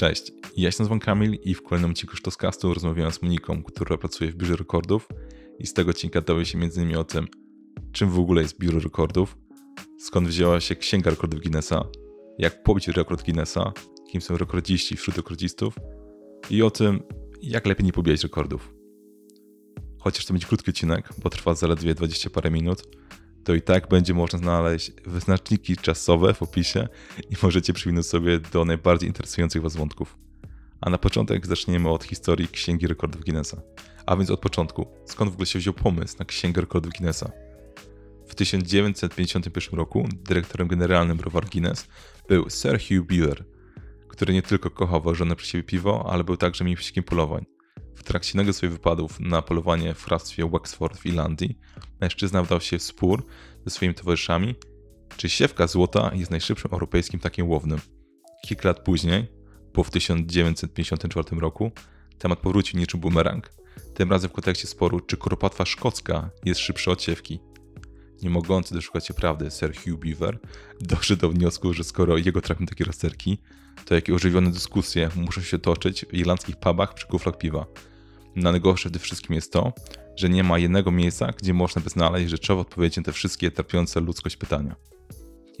Cześć, ja się nazywam Kamil i w kolejnym odcinku Sztoskastu rozmawiałem z Moniką, która pracuje w Biurze Rekordów i z tego odcinka dowie się m.in. o tym, czym w ogóle jest Biuro Rekordów, skąd wzięła się Księga Rekordów Guinnessa, jak pobić rekord Guinnessa, kim są rekordziści wśród rekordzistów i o tym, jak lepiej nie pobijać rekordów. Chociaż to będzie krótki odcinek, bo trwa zaledwie 20 parę minut, to i tak będzie można znaleźć wyznaczniki czasowe w opisie i możecie przywinąć sobie do najbardziej interesujących Was wątków. A na początek zaczniemy od historii Księgi Rekordów Guinnessa. A więc od początku, skąd w ogóle się wziął pomysł na Księgę Rekordów Guinnessa? W 1951 roku dyrektorem generalnym browaru Guinness był Sir Hugh Beaver, który nie tylko kochał ważone przez siebie piwo, ale był także miłośnikiem polowań. W trakcie jednego z swoich wypadów na polowanie w hrabstwie Wexford w Irlandii, mężczyzna wdał się w spór ze swoimi towarzyszami, czy siewka złota jest najszybszym europejskim takiem łownym. Kilka lat później, po w 1954 roku, temat powrócił niczym bumerang, tym razem w kontekście sporu, czy koropatwa szkocka jest szybsza od siewki. Nie mogący doszukać się prawdy, Sir Hugh Beaver doszedł do wniosku, że skoro jego trafią takie rozterki, to jakie ożywione dyskusje muszą się toczyć w irlandzkich pubach przy kuflach piwa. Na najgorsze w tym wszystkim jest to, że nie ma jednego miejsca, gdzie można by znaleźć rzeczowe odpowiedzi na te wszystkie trapiące ludzkość pytania.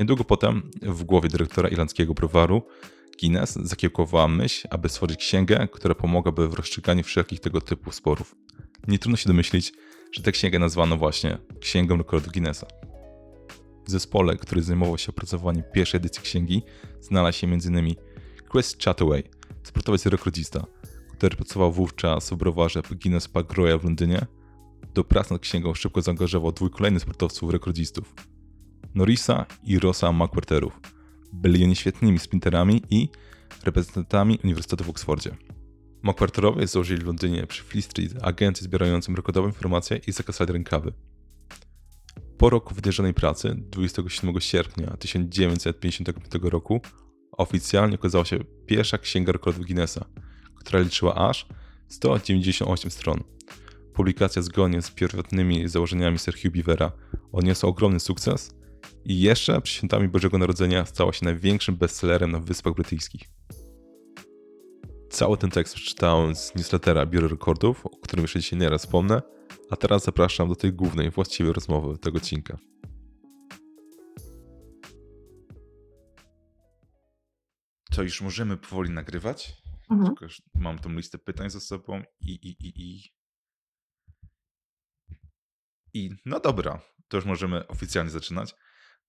Niedługo potem w głowie dyrektora irlandzkiego browaru Guinness zakiełkowała myśl, aby stworzyć księgę, która pomogłaby w rozstrzyganiu wszelkich tego typu sporów. Nie trudno się domyślić, że tę księgę nazwano właśnie Księgą Rekordów Guinnessa. W zespole, który zajmował się opracowaniem pierwszej edycji księgi, znalazł się m.in. Chris Chataway, sportowiec rekordzista, który pracował wówczas w browarze Guinness Park Royal w Londynie. Do prac nad księgą szybko zaangażował dwóch kolejnych sportowców rekordzistów. Norrisa i Rossa McWhirterów. Byli oni świetnymi sprinterami i reprezentantami Uniwersytetu w Oksfordzie. McWhirterowie założyli w Londynie przy Fleet Street agencję zbierającą rekordowe informacje i zakasali rękawy. Po roku wydierzonej pracy, 27 sierpnia 1955 roku, oficjalnie okazała się pierwsza księga rekordów Guinnessa, która liczyła aż 198 stron. Publikacja zgodnie z pierwotnymi założeniami Sir Hugh Beavera odniosła ogromny sukces i jeszcze przy świętami Bożego Narodzenia stała się największym bestsellerem na Wyspach Brytyjskich. Cały ten tekst przeczytałem z newslettera Biuro Rekordów, o którym jeszcze dzisiaj nieraz wspomnę, a teraz zapraszam do tej głównej, właściwej rozmowy tego odcinka. To już możemy powoli nagrywać. Mhm. Tylko już mam tą listę pytań za sobą i, i, i, i. I no dobra, to już możemy oficjalnie zaczynać.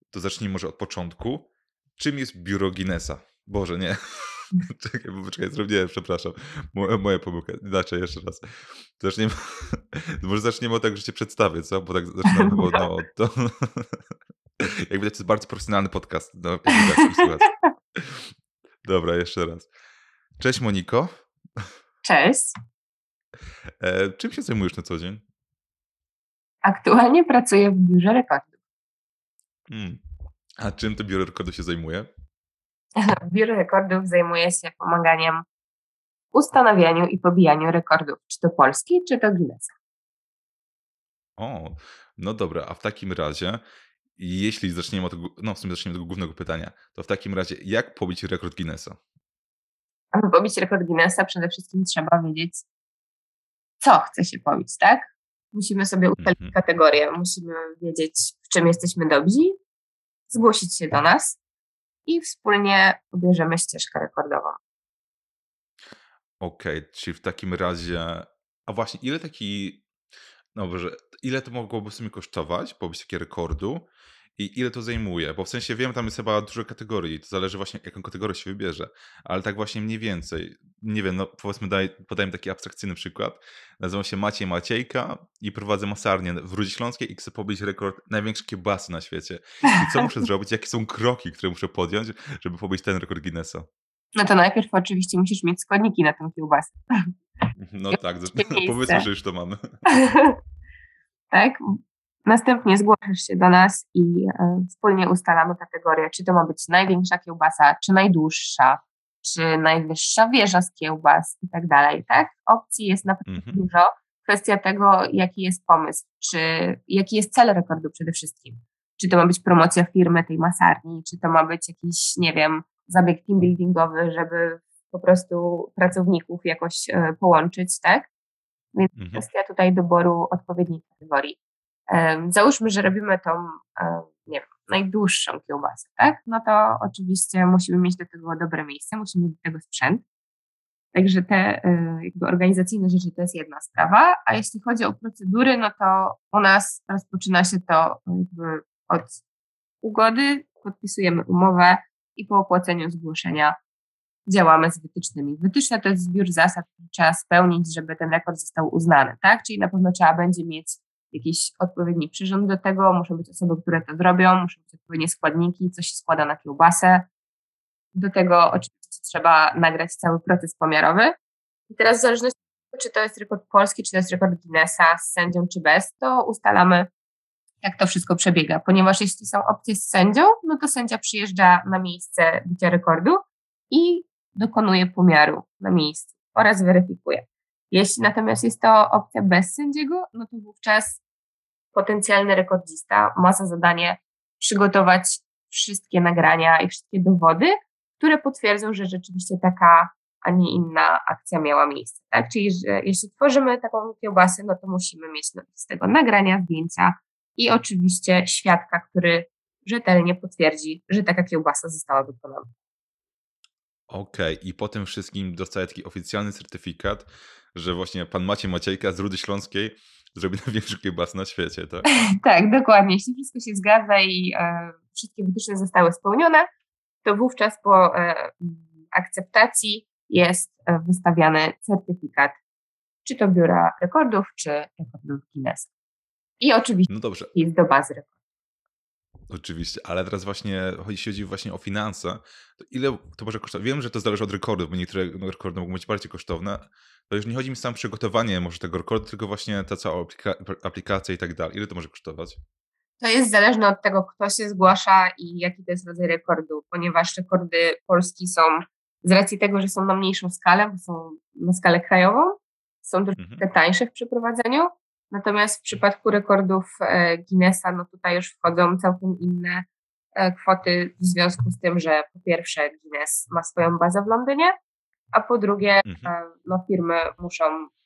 To zacznijmy może od początku. Czym jest biuro Guinnessa? Boże, nie. Czekaj, bo zrobiłem, przepraszam. Moja, moja pomyłka. Inaczej, jeszcze raz. Zaczniemy, może zaczniemy od tego, że się przedstawię, co? Bo tak zaczynamy no, no, od to. Jak widać, to jest bardzo profesjonalny podcast. No, widać, Dobra, jeszcze raz. Cześć Moniko. Cześć. E, czym się zajmujesz na co dzień? Aktualnie pracuję w biurze rekordów. Hmm. A czym to biuro rekordów się zajmuje? Biuro Rekordów zajmuje się pomaganiem w ustanawianiu i pobijaniu rekordów, czy to Polski, czy to Guinnessa. O, no dobra, a w takim razie, jeśli zaczniemy od no w sumie zaczniemy od tego głównego pytania, to w takim razie jak pobić rekord Guinnessa? Aby pobić rekord Guinnessa przede wszystkim trzeba wiedzieć, co chce się pobić, tak? Musimy sobie ustalić -hmm. kategorię, musimy wiedzieć, w czym jesteśmy dobrzy, zgłosić się do nas, i wspólnie pobierzemy ścieżkę rekordową. Okej, okay, czyli w takim razie, a właśnie ile taki, no dobrze, ile to mogłoby w sumie kosztować, pobić takie rekordu i ile to zajmuje? Bo w sensie wiem, tam jest chyba dużo kategorii, to zależy właśnie jaką kategorię się wybierze, ale tak właśnie mniej więcej, nie wiem, no powiedzmy daj, podajmy taki abstrakcyjny przykład, nazywam się Maciej Maciejka i prowadzę masarnię w Rudzie Śląskiej i chcę pobić rekord największej kiełbasy na świecie. I co muszę zrobić, jakie są kroki, które muszę podjąć, żeby pobić ten rekord Guinnessa? No to najpierw oczywiście musisz mieć składniki na tę kiełbasę. No tak, powiedzmy, że już to mamy. tak, Następnie zgłaszasz się do nas i e, wspólnie ustalamy kategorię, czy to ma być największa kiełbasa, czy najdłuższa, czy najwyższa wieża z kiełbas i tak dalej, tak? Opcji jest naprawdę mhm. dużo. Kwestia tego, jaki jest pomysł, czy jaki jest cel rekordu przede wszystkim. Czy to ma być promocja firmy tej masarni, czy to ma być jakiś, nie wiem, zabieg team buildingowy, żeby po prostu pracowników jakoś e, połączyć, tak? Więc Mhm. kwestia tutaj doboru odpowiedniej kategorii. Załóżmy, że robimy tą, e, nie wiem, najdłuższą kiełbasę, tak? No to oczywiście musimy mieć do tego dobre miejsce, musimy mieć do tego sprzęt. Także te e, jakby organizacyjne rzeczy to jest jedna sprawa, a jeśli chodzi o procedury, no to u nas rozpoczyna się to jakby od ugody, podpisujemy umowę i po opłaceniu zgłoszenia działamy z wytycznymi. Wytyczne to jest zbiór zasad, które trzeba spełnić, żeby ten rekord został uznany, tak? Czyli na pewno trzeba będzie mieć jakiś odpowiedni przyrząd do tego, muszą być osoby, które to zrobią, muszą być odpowiednie składniki, co się składa na kiełbasę. Do tego oczywiście trzeba nagrać cały proces pomiarowy. I teraz w zależności czy to jest rekord polski, czy to jest rekord Guinnessa z sędzią, czy bez, to ustalamy, jak to wszystko przebiega. Ponieważ jeśli są opcje z sędzią, no to sędzia przyjeżdża na miejsce bicia rekordu i dokonuje pomiaru na miejscu oraz weryfikuje. Jeśli natomiast jest to opcja bez sędziego, no to wówczas potencjalny rekordzista ma za zadanie przygotować wszystkie nagrania i wszystkie dowody, które potwierdzą, że rzeczywiście taka, a nie inna akcja miała miejsce. Tak? Czyli, że jeśli tworzymy taką kiełbasę, no to musimy mieć z tego nagrania, zdjęcia i oczywiście świadka, który rzetelnie potwierdzi, że taka kiełbasa została wykonana. Okej, i po tym wszystkim dostaję taki oficjalny certyfikat, że właśnie pan Maciej Maciejka z Rudy Śląskiej zrobi największy kiełbasę na świecie, tak? Tak, dokładnie. Jeśli wszystko się zgadza i e, wszystkie wytyczne zostały spełnione, to wówczas po e, akceptacji jest e, wystawiany certyfikat, czy to biura rekordów, czy rekordów Guinnessa. I oczywiście No dobrze, jest do bazy rekordów. Oczywiście, ale teraz właśnie, jeśli chodzi właśnie o finanse, to ile to może kosztować? Wiem, że to zależy od rekordów, bo niektóre no, rekordy mogą być bardziej kosztowne. To już nie chodzi mi sam przygotowanie może tego rekordu, tylko właśnie ta cała aplika aplikacja i tak dalej. Ile to może kosztować? To jest zależne od tego, kto się zgłasza i jaki to jest rodzaj rekordu, ponieważ rekordy Polski są z racji tego, że są na mniejszą skalę, bo są na skalę krajową, są troszkę Mhm. tańsze w przeprowadzeniu. Natomiast w przypadku rekordów e, Guinnessa, no tutaj już wchodzą całkiem inne e, kwoty w związku z tym, że po pierwsze Guinness ma swoją bazę w Londynie, a po drugie Mhm. e, no, firmy muszą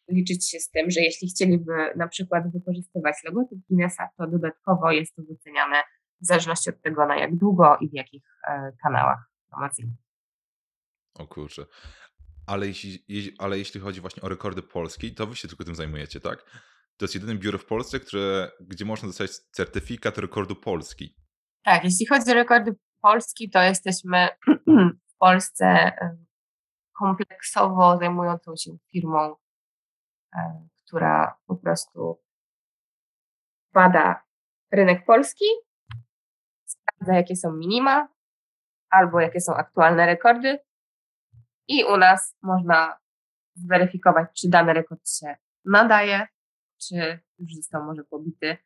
liczyć się z tym, że jeśli chcieliby na przykład wykorzystywać logotyp Guinnessa, to dodatkowo jest to wyceniane w zależności od tego, na jak długo i w jakich kanałach promocyjnych. O kurczę. Ale jeśli, jeśli, ale jeśli chodzi właśnie o rekordy Polski, to wy się tylko tym zajmujecie, tak? To jest jedyne biuro w Polsce, które, gdzie można dostać certyfikat rekordu Polski. Tak, jeśli chodzi o rekordy Polski, to jesteśmy w Polsce kompleksowo zajmującą się firmą, e, która po prostu bada rynek polski, sprawdza jakie są minima albo jakie są aktualne rekordy i u nas można zweryfikować, czy dany rekord się nadaje, czy już został może pobity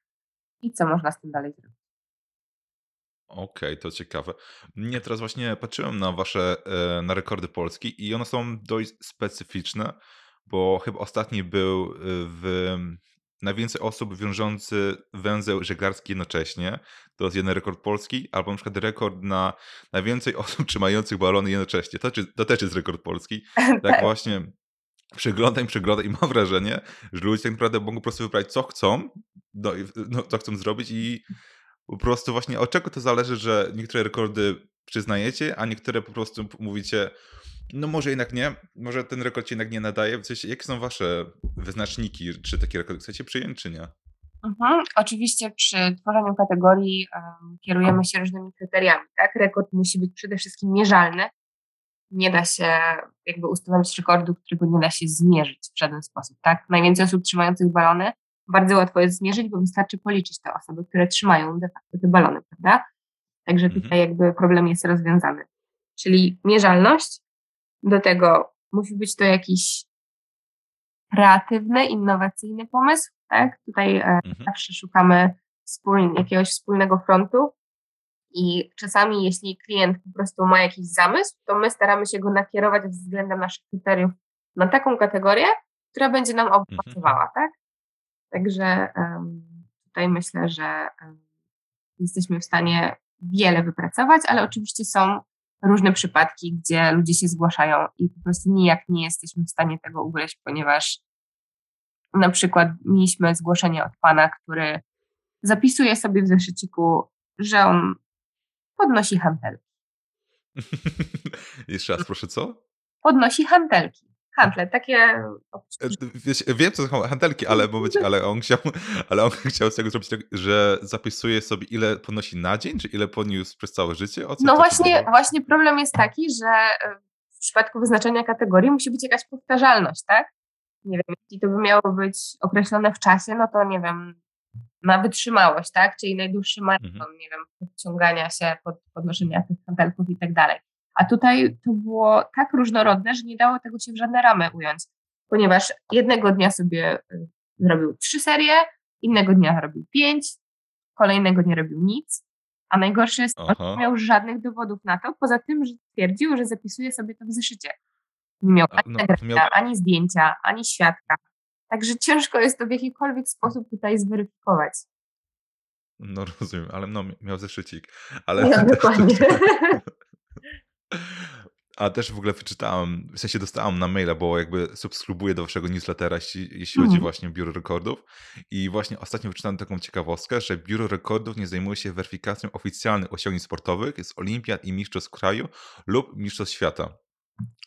i co można z tym dalej zrobić. Okej, to ciekawe. Nie, teraz właśnie patrzyłem na wasze, e, na rekordy Polski i one są dość specyficzne, bo chyba ostatni był e, w najwięcej osób wiążący węzeł żeglarski jednocześnie. To jest jeden rekord Polski, albo na przykład rekord na najwięcej osób trzymających balony jednocześnie. To, to też jest rekord Polski. Tak właśnie przeglądam, przeglądam i mam wrażenie, że ludzie tak naprawdę mogą po prostu wybrać co chcą, no, no, co chcą zrobić i po prostu właśnie od czego to zależy, że niektóre rekordy przyznajecie, a niektóre po prostu mówicie, no może jednak nie, może ten rekord się jednak nie nadaje. W sensie, jakie są wasze wyznaczniki, czy takie rekordy chcecie przyjąć, czy nie? Mhm. Oczywiście przy tworzeniu kategorii em, kierujemy się różnymi kryteriami. Tak? Rekord musi być przede wszystkim mierzalny. Nie da się jakby ustanowić rekordu, którego nie da się zmierzyć w żaden sposób. Tak? Najwięcej osób trzymających balony bardzo łatwo jest zmierzyć, bo wystarczy policzyć te osoby, które trzymają de facto te balony, prawda? Także Mhm. tutaj jakby problem jest rozwiązany. Czyli mierzalność, do tego musi być to jakiś kreatywny, innowacyjny pomysł, tak? Tutaj e, Mhm. zawsze szukamy wspólnie, jakiegoś wspólnego frontu i czasami jeśli klient po prostu ma jakiś zamysł, to my staramy się go nakierować względem naszych kryteriów na taką kategorię, która będzie nam obu Mhm. tak? Także em, tutaj myślę, że em, jesteśmy w stanie wiele wypracować, ale oczywiście są różne przypadki, gdzie ludzie się zgłaszają i po prostu nijak nie jesteśmy w stanie tego ugryźć, ponieważ na przykład mieliśmy zgłoszenie od pana, który zapisuje sobie w zeszyciku, że on podnosi hantelki. Jeszcze raz proszę, co? Podnosi hantelki. Handle, takie... E, wiesz, wiem, co są hantelki, ale, momencie, ale, on chciał, ale on chciał z tego zrobić tak, że zapisuje sobie, ile podnosi na dzień, czy ile podniósł przez całe życie? no właśnie, właśnie problem jest taki, że e, w przypadku wyznaczenia kategorii musi być jakaś powtarzalność, tak? Nie wiem, jeśli to by miało być określone w czasie, no to nie wiem, na wytrzymałość, tak? Czyli najdłuższy maraton, mhm. nie wiem, podciągania się, pod, podnoszenia tych hantelków i tak dalej. A tutaj to było tak różnorodne, że nie dało tego się w żadne ramy ująć, ponieważ jednego dnia sobie y, zrobił trzy serie, innego dnia robił pięć, kolejnego nie robił nic, a najgorsze jest że nie miał żadnych dowodów na to, poza tym, że twierdził, że zapisuje sobie to w zeszycie. Nie miał ani no, nagrania, miał... ani zdjęcia, ani świadka. Także ciężko jest to w jakikolwiek sposób tutaj zweryfikować. No rozumiem, ale no miał zeszycik. Ale ja, dokładnie. A też w ogóle wyczytałem, w sensie dostałam na maila, bo jakby subskrybuję do waszego newslettera, jeśli, jeśli chodzi mhm. właśnie o Biuro Rekordów. I właśnie ostatnio wyczytałem taką ciekawostkę, że Biuro Rekordów nie zajmuje się weryfikacją oficjalnych osiągnięć sportowych z olimpiad i mistrzostw kraju lub mistrzostw świata.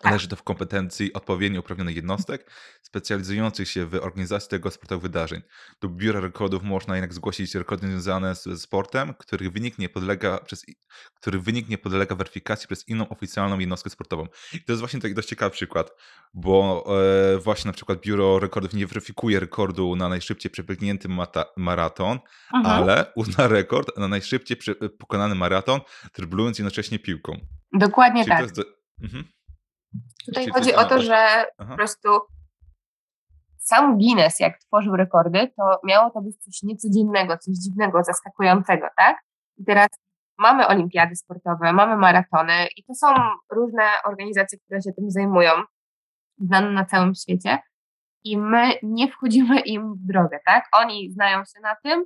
Tak. Leży to w kompetencji odpowiednio uprawnionych jednostek specjalizujących się w organizacji tego sportowych wydarzeń. Do biura rekordów można jednak zgłosić rekordy związane z sportem, który wynik nie podlega, przez, który wynik nie podlega weryfikacji przez inną oficjalną jednostkę sportową. I to jest właśnie taki dość ciekawy przykład, bo e, właśnie na przykład biuro rekordów nie weryfikuje rekordu na najszybciej przebiegnięty maraton, mhm. ale uzna rekord na najszybciej pokonany maraton, dryblując jednocześnie piłką. Dokładnie Czyli tak. To jest, mhm. Tutaj chodzi o to, że Aha. po prostu sam Guinness, jak tworzył rekordy, to miało to być coś niecodziennego, coś dziwnego, zaskakującego, tak? I teraz mamy olimpiady sportowe, mamy maratony i to są różne organizacje, które się tym zajmują, znane na całym świecie i my nie wchodzimy im w drogę, tak? Oni znają się na tym,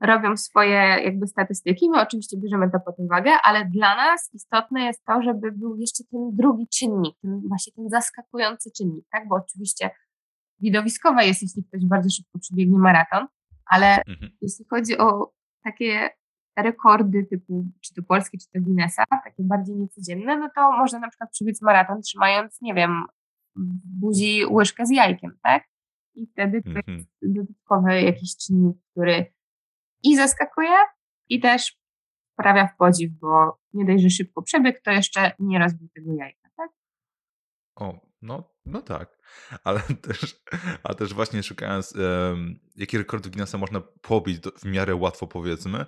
robią swoje jakby statystyki. My oczywiście bierzemy to pod uwagę, ale dla nas istotne jest to, żeby był jeszcze ten drugi czynnik, ten właśnie ten zaskakujący czynnik, tak? Bo oczywiście widowiskowe jest, jeśli ktoś bardzo szybko przebiegnie maraton, ale mhm. jeśli chodzi o takie rekordy typu czy to polskie, czy to Guinnessa, takie bardziej niecodzienne, no to można na przykład przebiec maraton trzymając, nie wiem, w buzi łyżkę z jajkiem, tak? I wtedy to jest mhm. dodatkowy jakiś czynnik, który i zaskakuje, i też sprawia w podziw, bo nie dość, że szybko przebiegł, to jeszcze nie rozbił tego jajka, tak? O, no, no tak. Ale też, ale też właśnie szukając, um, jakie rekordy Guinnessa można pobić do, w miarę łatwo, powiedzmy,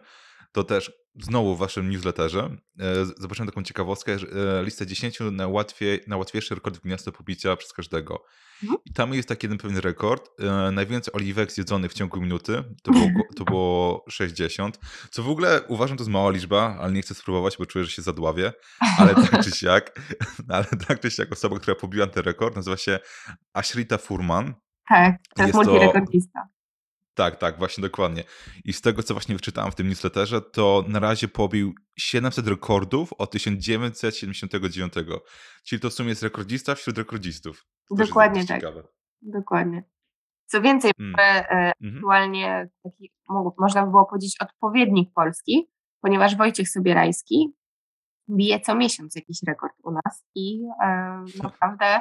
to też znowu w waszym newsletterze e, zobaczyłem taką ciekawostkę, e, listę 10 najłatwiej, najłatwiejszych rekordów Guinnessa do pobicia przez każdego. Mhm. I tam jest taki jeden pewien rekord. E, najwięcej oliwek zjedzonych w ciągu minuty to było, to było 60. Co w ogóle uważam, to jest mała liczba, ale nie chcę spróbować, bo czuję, że się zadławię. Ale tak czy siak, ale tak czy siak osoba, która pobiła ten rekord, nazywa się Ashrita Furman. Tak, to jest, jest multirekordista. Tak, tak, właśnie dokładnie. I z tego, co właśnie wyczytałem w tym newsletterze, to na razie pobił 700 rekordów od 1979. Czyli to w sumie jest rekordzista wśród rekordzistów. To Dokładnie tak. Ciekawe. Dokładnie. Co więcej, mm. E, mhm. aktualnie taki, można by było powiedzieć, odpowiednik Polski, ponieważ Wojciech Sobierajski bije co miesiąc jakiś rekord u nas i e, naprawdę...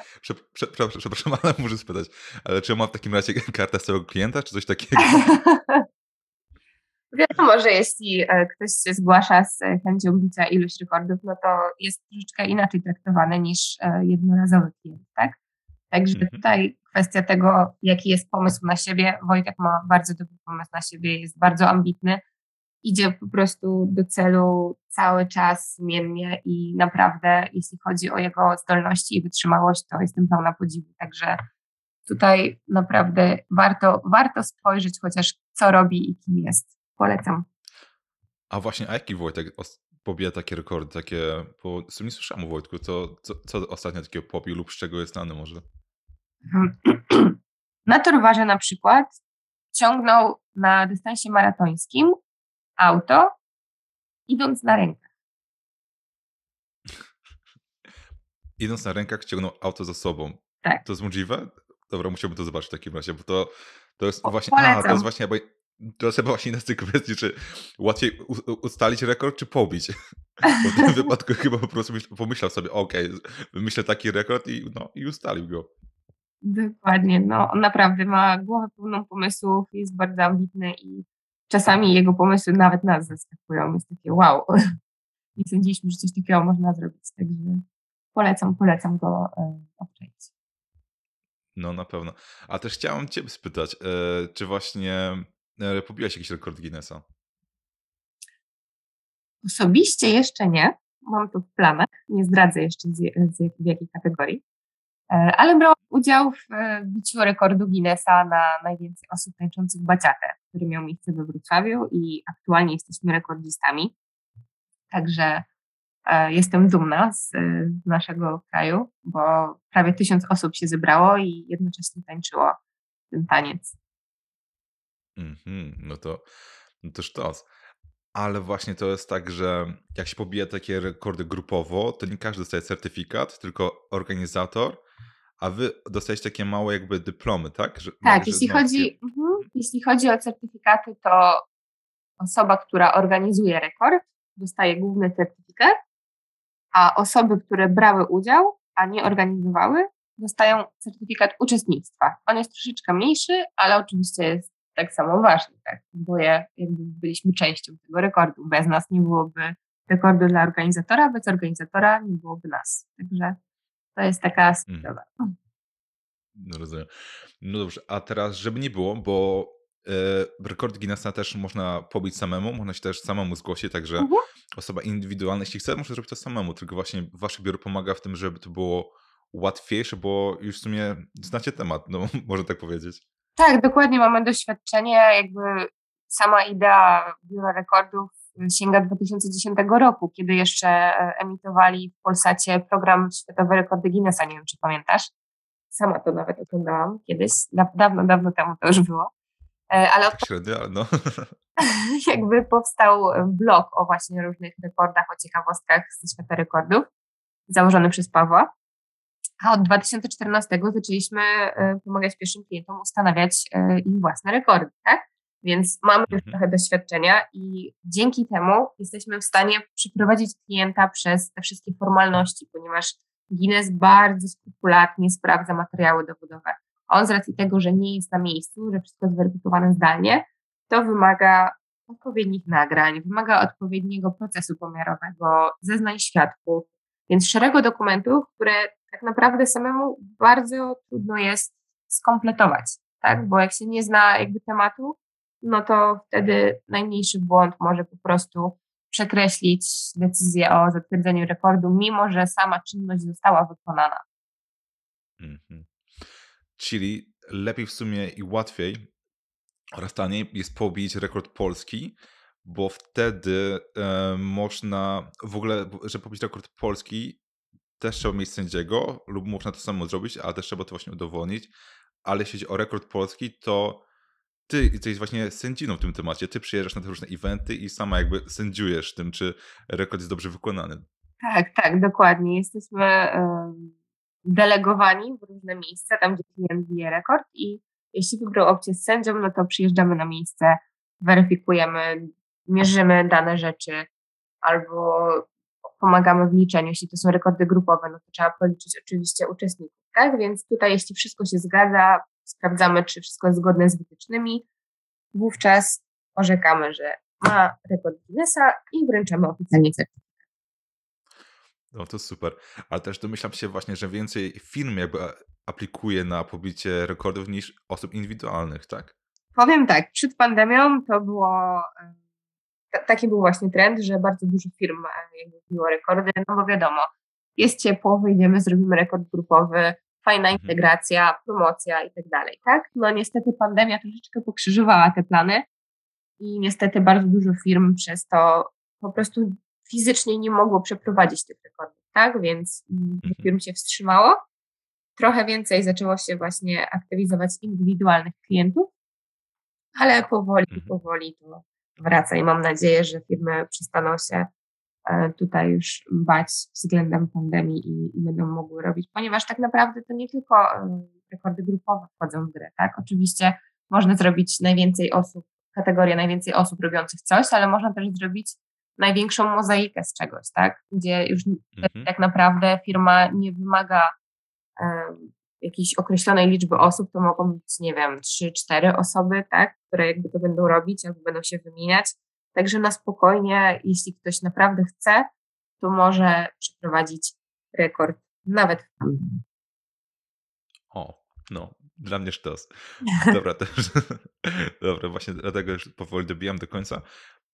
Przepraszam, przepraszam, ale muszę spytać, ale czy ma w takim razie kartę całego klienta, czy coś takiego? Wiadomo, że jeśli e, ktoś się zgłasza z chęcią bicia iluś rekordów, no to jest troszeczkę inaczej traktowany niż e, jednorazowy klient, tak? Także mhm. tutaj kwestia tego, jaki jest pomysł na siebie. Wojtek ma bardzo dobry pomysł na siebie, jest bardzo ambitny, idzie po prostu do celu cały czas zmiennie i naprawdę, jeśli chodzi o jego zdolności i wytrzymałość, to jestem pełna podziwu. Także tutaj naprawdę warto, warto spojrzeć chociaż, co robi i kim jest. Polecam. A właśnie, a jaki Wojtek pobija takie rekordy, takie, bo w sumie nie słyszałem o Wojtku, co, co, co ostatnio takiego pobił lub z czego jest znany może? Na torwarze na przykład ciągnął na dystansie maratońskim auto, idąc na rękach. idąc na rękach ciągnął auto za sobą. Tak. To jest możliwe? Dobra, musiałbym to zobaczyć w takim razie, bo to, to jest O, właśnie. A, to polecam. jest właśnie. Bo, to jest chyba właśnie z tych kwestii, czy łatwiej ustalić rekord, czy pobić. Bo w tym wypadku chyba po prostu myśl, pomyślał sobie, okej, wymyślę taki rekord i, no, i ustalił go. Dokładnie, no on naprawdę ma głowę pełną pomysłów, jest bardzo ambitny i czasami jego pomysły nawet nas zaskakują. Jest takie wow, nie sądziliśmy, że coś takiego można zrobić, także polecam, polecam go e, obczaić. No na pewno. A też chciałem Ciebie spytać, e, czy właśnie e, pobiłaś jakiś rekord Guinnessa? Osobiście jeszcze nie, mam to w planach, nie zdradzę jeszcze z, z, w jakiej kategorii, E, ale brałam udział w e, biciu rekordu Guinnessa na najwięcej osób tańczących baciatę, który miał miejsce we Wrocławiu i aktualnie jesteśmy rekordzistami. Także e, jestem dumna z, e, z naszego kraju, bo prawie tysiąc osób się zebrało i jednocześnie tańczyło ten taniec. Mhm, no to, no to sztos. Ale właśnie to jest tak, że jak się pobija takie rekordy grupowo, to nie każdy dostaje certyfikat, tylko organizator, a wy dostajecie takie małe jakby dyplomy, tak? Że, Tak, jeśli chodzi, mhm, jeśli chodzi o certyfikaty, to osoba, która organizuje rekord, dostaje główny certyfikat, a osoby, które brały udział, a nie organizowały, dostają certyfikat uczestnictwa. On jest troszeczkę mniejszy, ale oczywiście jest tak samo ważny, tak? bo je, jakby byliśmy częścią tego rekordu. Bez nas nie byłoby rekordu dla organizatora, bez organizatora nie byłoby nas. Także to jest taka sprawa. No rozumiem. No dobrze, a teraz, żeby nie było, bo e, rekord Guinnessa też można pobić samemu, można się też samemu zgłosić, także Mhm. osoba indywidualna, jeśli chce, może zrobić to samemu, tylko właśnie wasze biuro pomaga w tym, żeby to było łatwiejsze, bo już w sumie znacie temat, no można tak powiedzieć. Tak, dokładnie mamy doświadczenie. Jakby sama idea Biura Rekordów sięga 2010 roku, kiedy jeszcze e, emitowali w Polsacie program Światowe Rekordy Guinnessa. Nie wiem, czy pamiętasz. Sama to nawet oglądałam kiedyś. Da- Dawno, dawno temu to już było. E, Ale od średnio, jakby powstał blog o właśnie różnych rekordach, o ciekawostkach ze świata rekordów, założony przez Pawła. A od 2014 zaczęliśmy e, pomagać pierwszym klientom ustanawiać e, ich własne rekordy, tak? Więc mamy już Mhm. trochę doświadczenia i dzięki temu jesteśmy w stanie przyprowadzić klienta przez te wszystkie formalności, ponieważ Guinness bardzo skrupulatnie sprawdza materiały dowodowe. On z racji tego, że nie jest na miejscu, że wszystko jest weryfikowane zdalnie, to wymaga odpowiednich nagrań, wymaga odpowiedniego procesu pomiarowego, zeznań świadków, więc szeregu dokumentów, które tak naprawdę samemu bardzo trudno jest skompletować, tak? Bo jak się nie zna jakby tematu, no to wtedy najmniejszy błąd może po prostu przekreślić decyzję o zatwierdzeniu rekordu, mimo że sama czynność została wykonana. Mhm. Czyli lepiej w sumie i łatwiej oraz taniej jest pobić rekord polski, bo wtedy e, można w ogóle, żeby pobić rekord polski, też trzeba mieć sędziego lub można to samo zrobić, ale też trzeba to właśnie udowodnić. Ale jeśli chodzi o rekord polski, to ty jesteś właśnie sędziną w tym temacie. Ty przyjeżdżasz na te różne eventy i sama jakby sędziujesz tym, czy rekord jest dobrze wykonany. Tak, tak, dokładnie. Jesteśmy delegowani w różne miejsca, tam gdzie klient bije rekord i jeśli wybrał opcję z sędzią, no to przyjeżdżamy na miejsce, weryfikujemy, mierzymy dane rzeczy albo pomagamy w liczeniu. Jeśli to są rekordy grupowe, no to trzeba policzyć oczywiście uczestników, tak? Więc tutaj jeśli wszystko się zgadza, sprawdzamy, czy wszystko jest zgodne z wytycznymi, wówczas orzekamy, że ma rekord Guinnessa i wręczamy oficjalnie certyfikat. No to super. Ale też domyślam się właśnie, że więcej firm jakby aplikuje na pobicie rekordów niż osób indywidualnych, tak? Powiem tak, przed pandemią to było, taki był właśnie trend, że bardzo dużo firm e, jakby biło rekordy, no bo wiadomo, jest ciepło, wyjdziemy, zrobimy rekord grupowy, fajna Mhm. integracja, promocja i tak dalej, tak? No niestety pandemia troszeczkę pokrzyżowała te plany i niestety bardzo dużo firm przez to po prostu fizycznie nie mogło przeprowadzić tych rekordów, tak? Więc mm, Mhm. firm się wstrzymało. Trochę więcej zaczęło się właśnie aktywizować indywidualnych klientów, ale powoli, Mhm. powoli to wraca i mam nadzieję, że firmy przestaną się e, tutaj już bać względem pandemii i, i będą mogły robić, ponieważ tak naprawdę to nie tylko e, rekordy grupowe wchodzą w grę, tak? Oczywiście można zrobić najwięcej osób, kategorię najwięcej osób robiących coś, ale można też zrobić największą mozaikę z czegoś, tak? Gdzie już Mhm. tak naprawdę firma nie wymaga jakiejś określonej liczby osób, to mogą być, nie wiem, 3-4 osoby, tak? Które jakby to będą robić albo będą się wymieniać. Także na spokojnie, jeśli ktoś naprawdę chce, to może przeprowadzić rekord nawet w pandemii. O, no, dla mnie sztos. Dobra, już, dobra, właśnie dlatego już powoli dobijam do końca.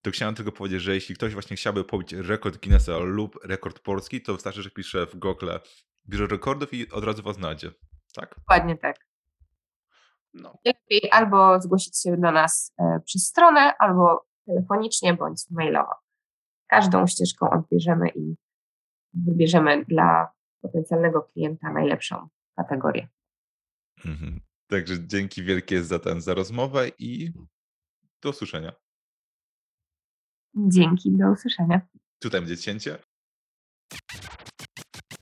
To chciałem tylko powiedzieć, że jeśli ktoś właśnie chciałby pobić rekord Guinnessa lub rekord polski, to wystarczy, że pisze w Google biuro rekordów i od razu was znajdzie. Tak? Dokładnie tak. No. Lepiej albo zgłosić się do nas e, przez stronę, albo telefonicznie, bądź mailowo. Każdą ścieżką odbierzemy i wybierzemy dla potencjalnego klienta najlepszą kategorię. Mhm. Także dzięki wielkie za ten, za rozmowę i do usłyszenia. Dzięki, do usłyszenia. Tutaj będzie cięcie.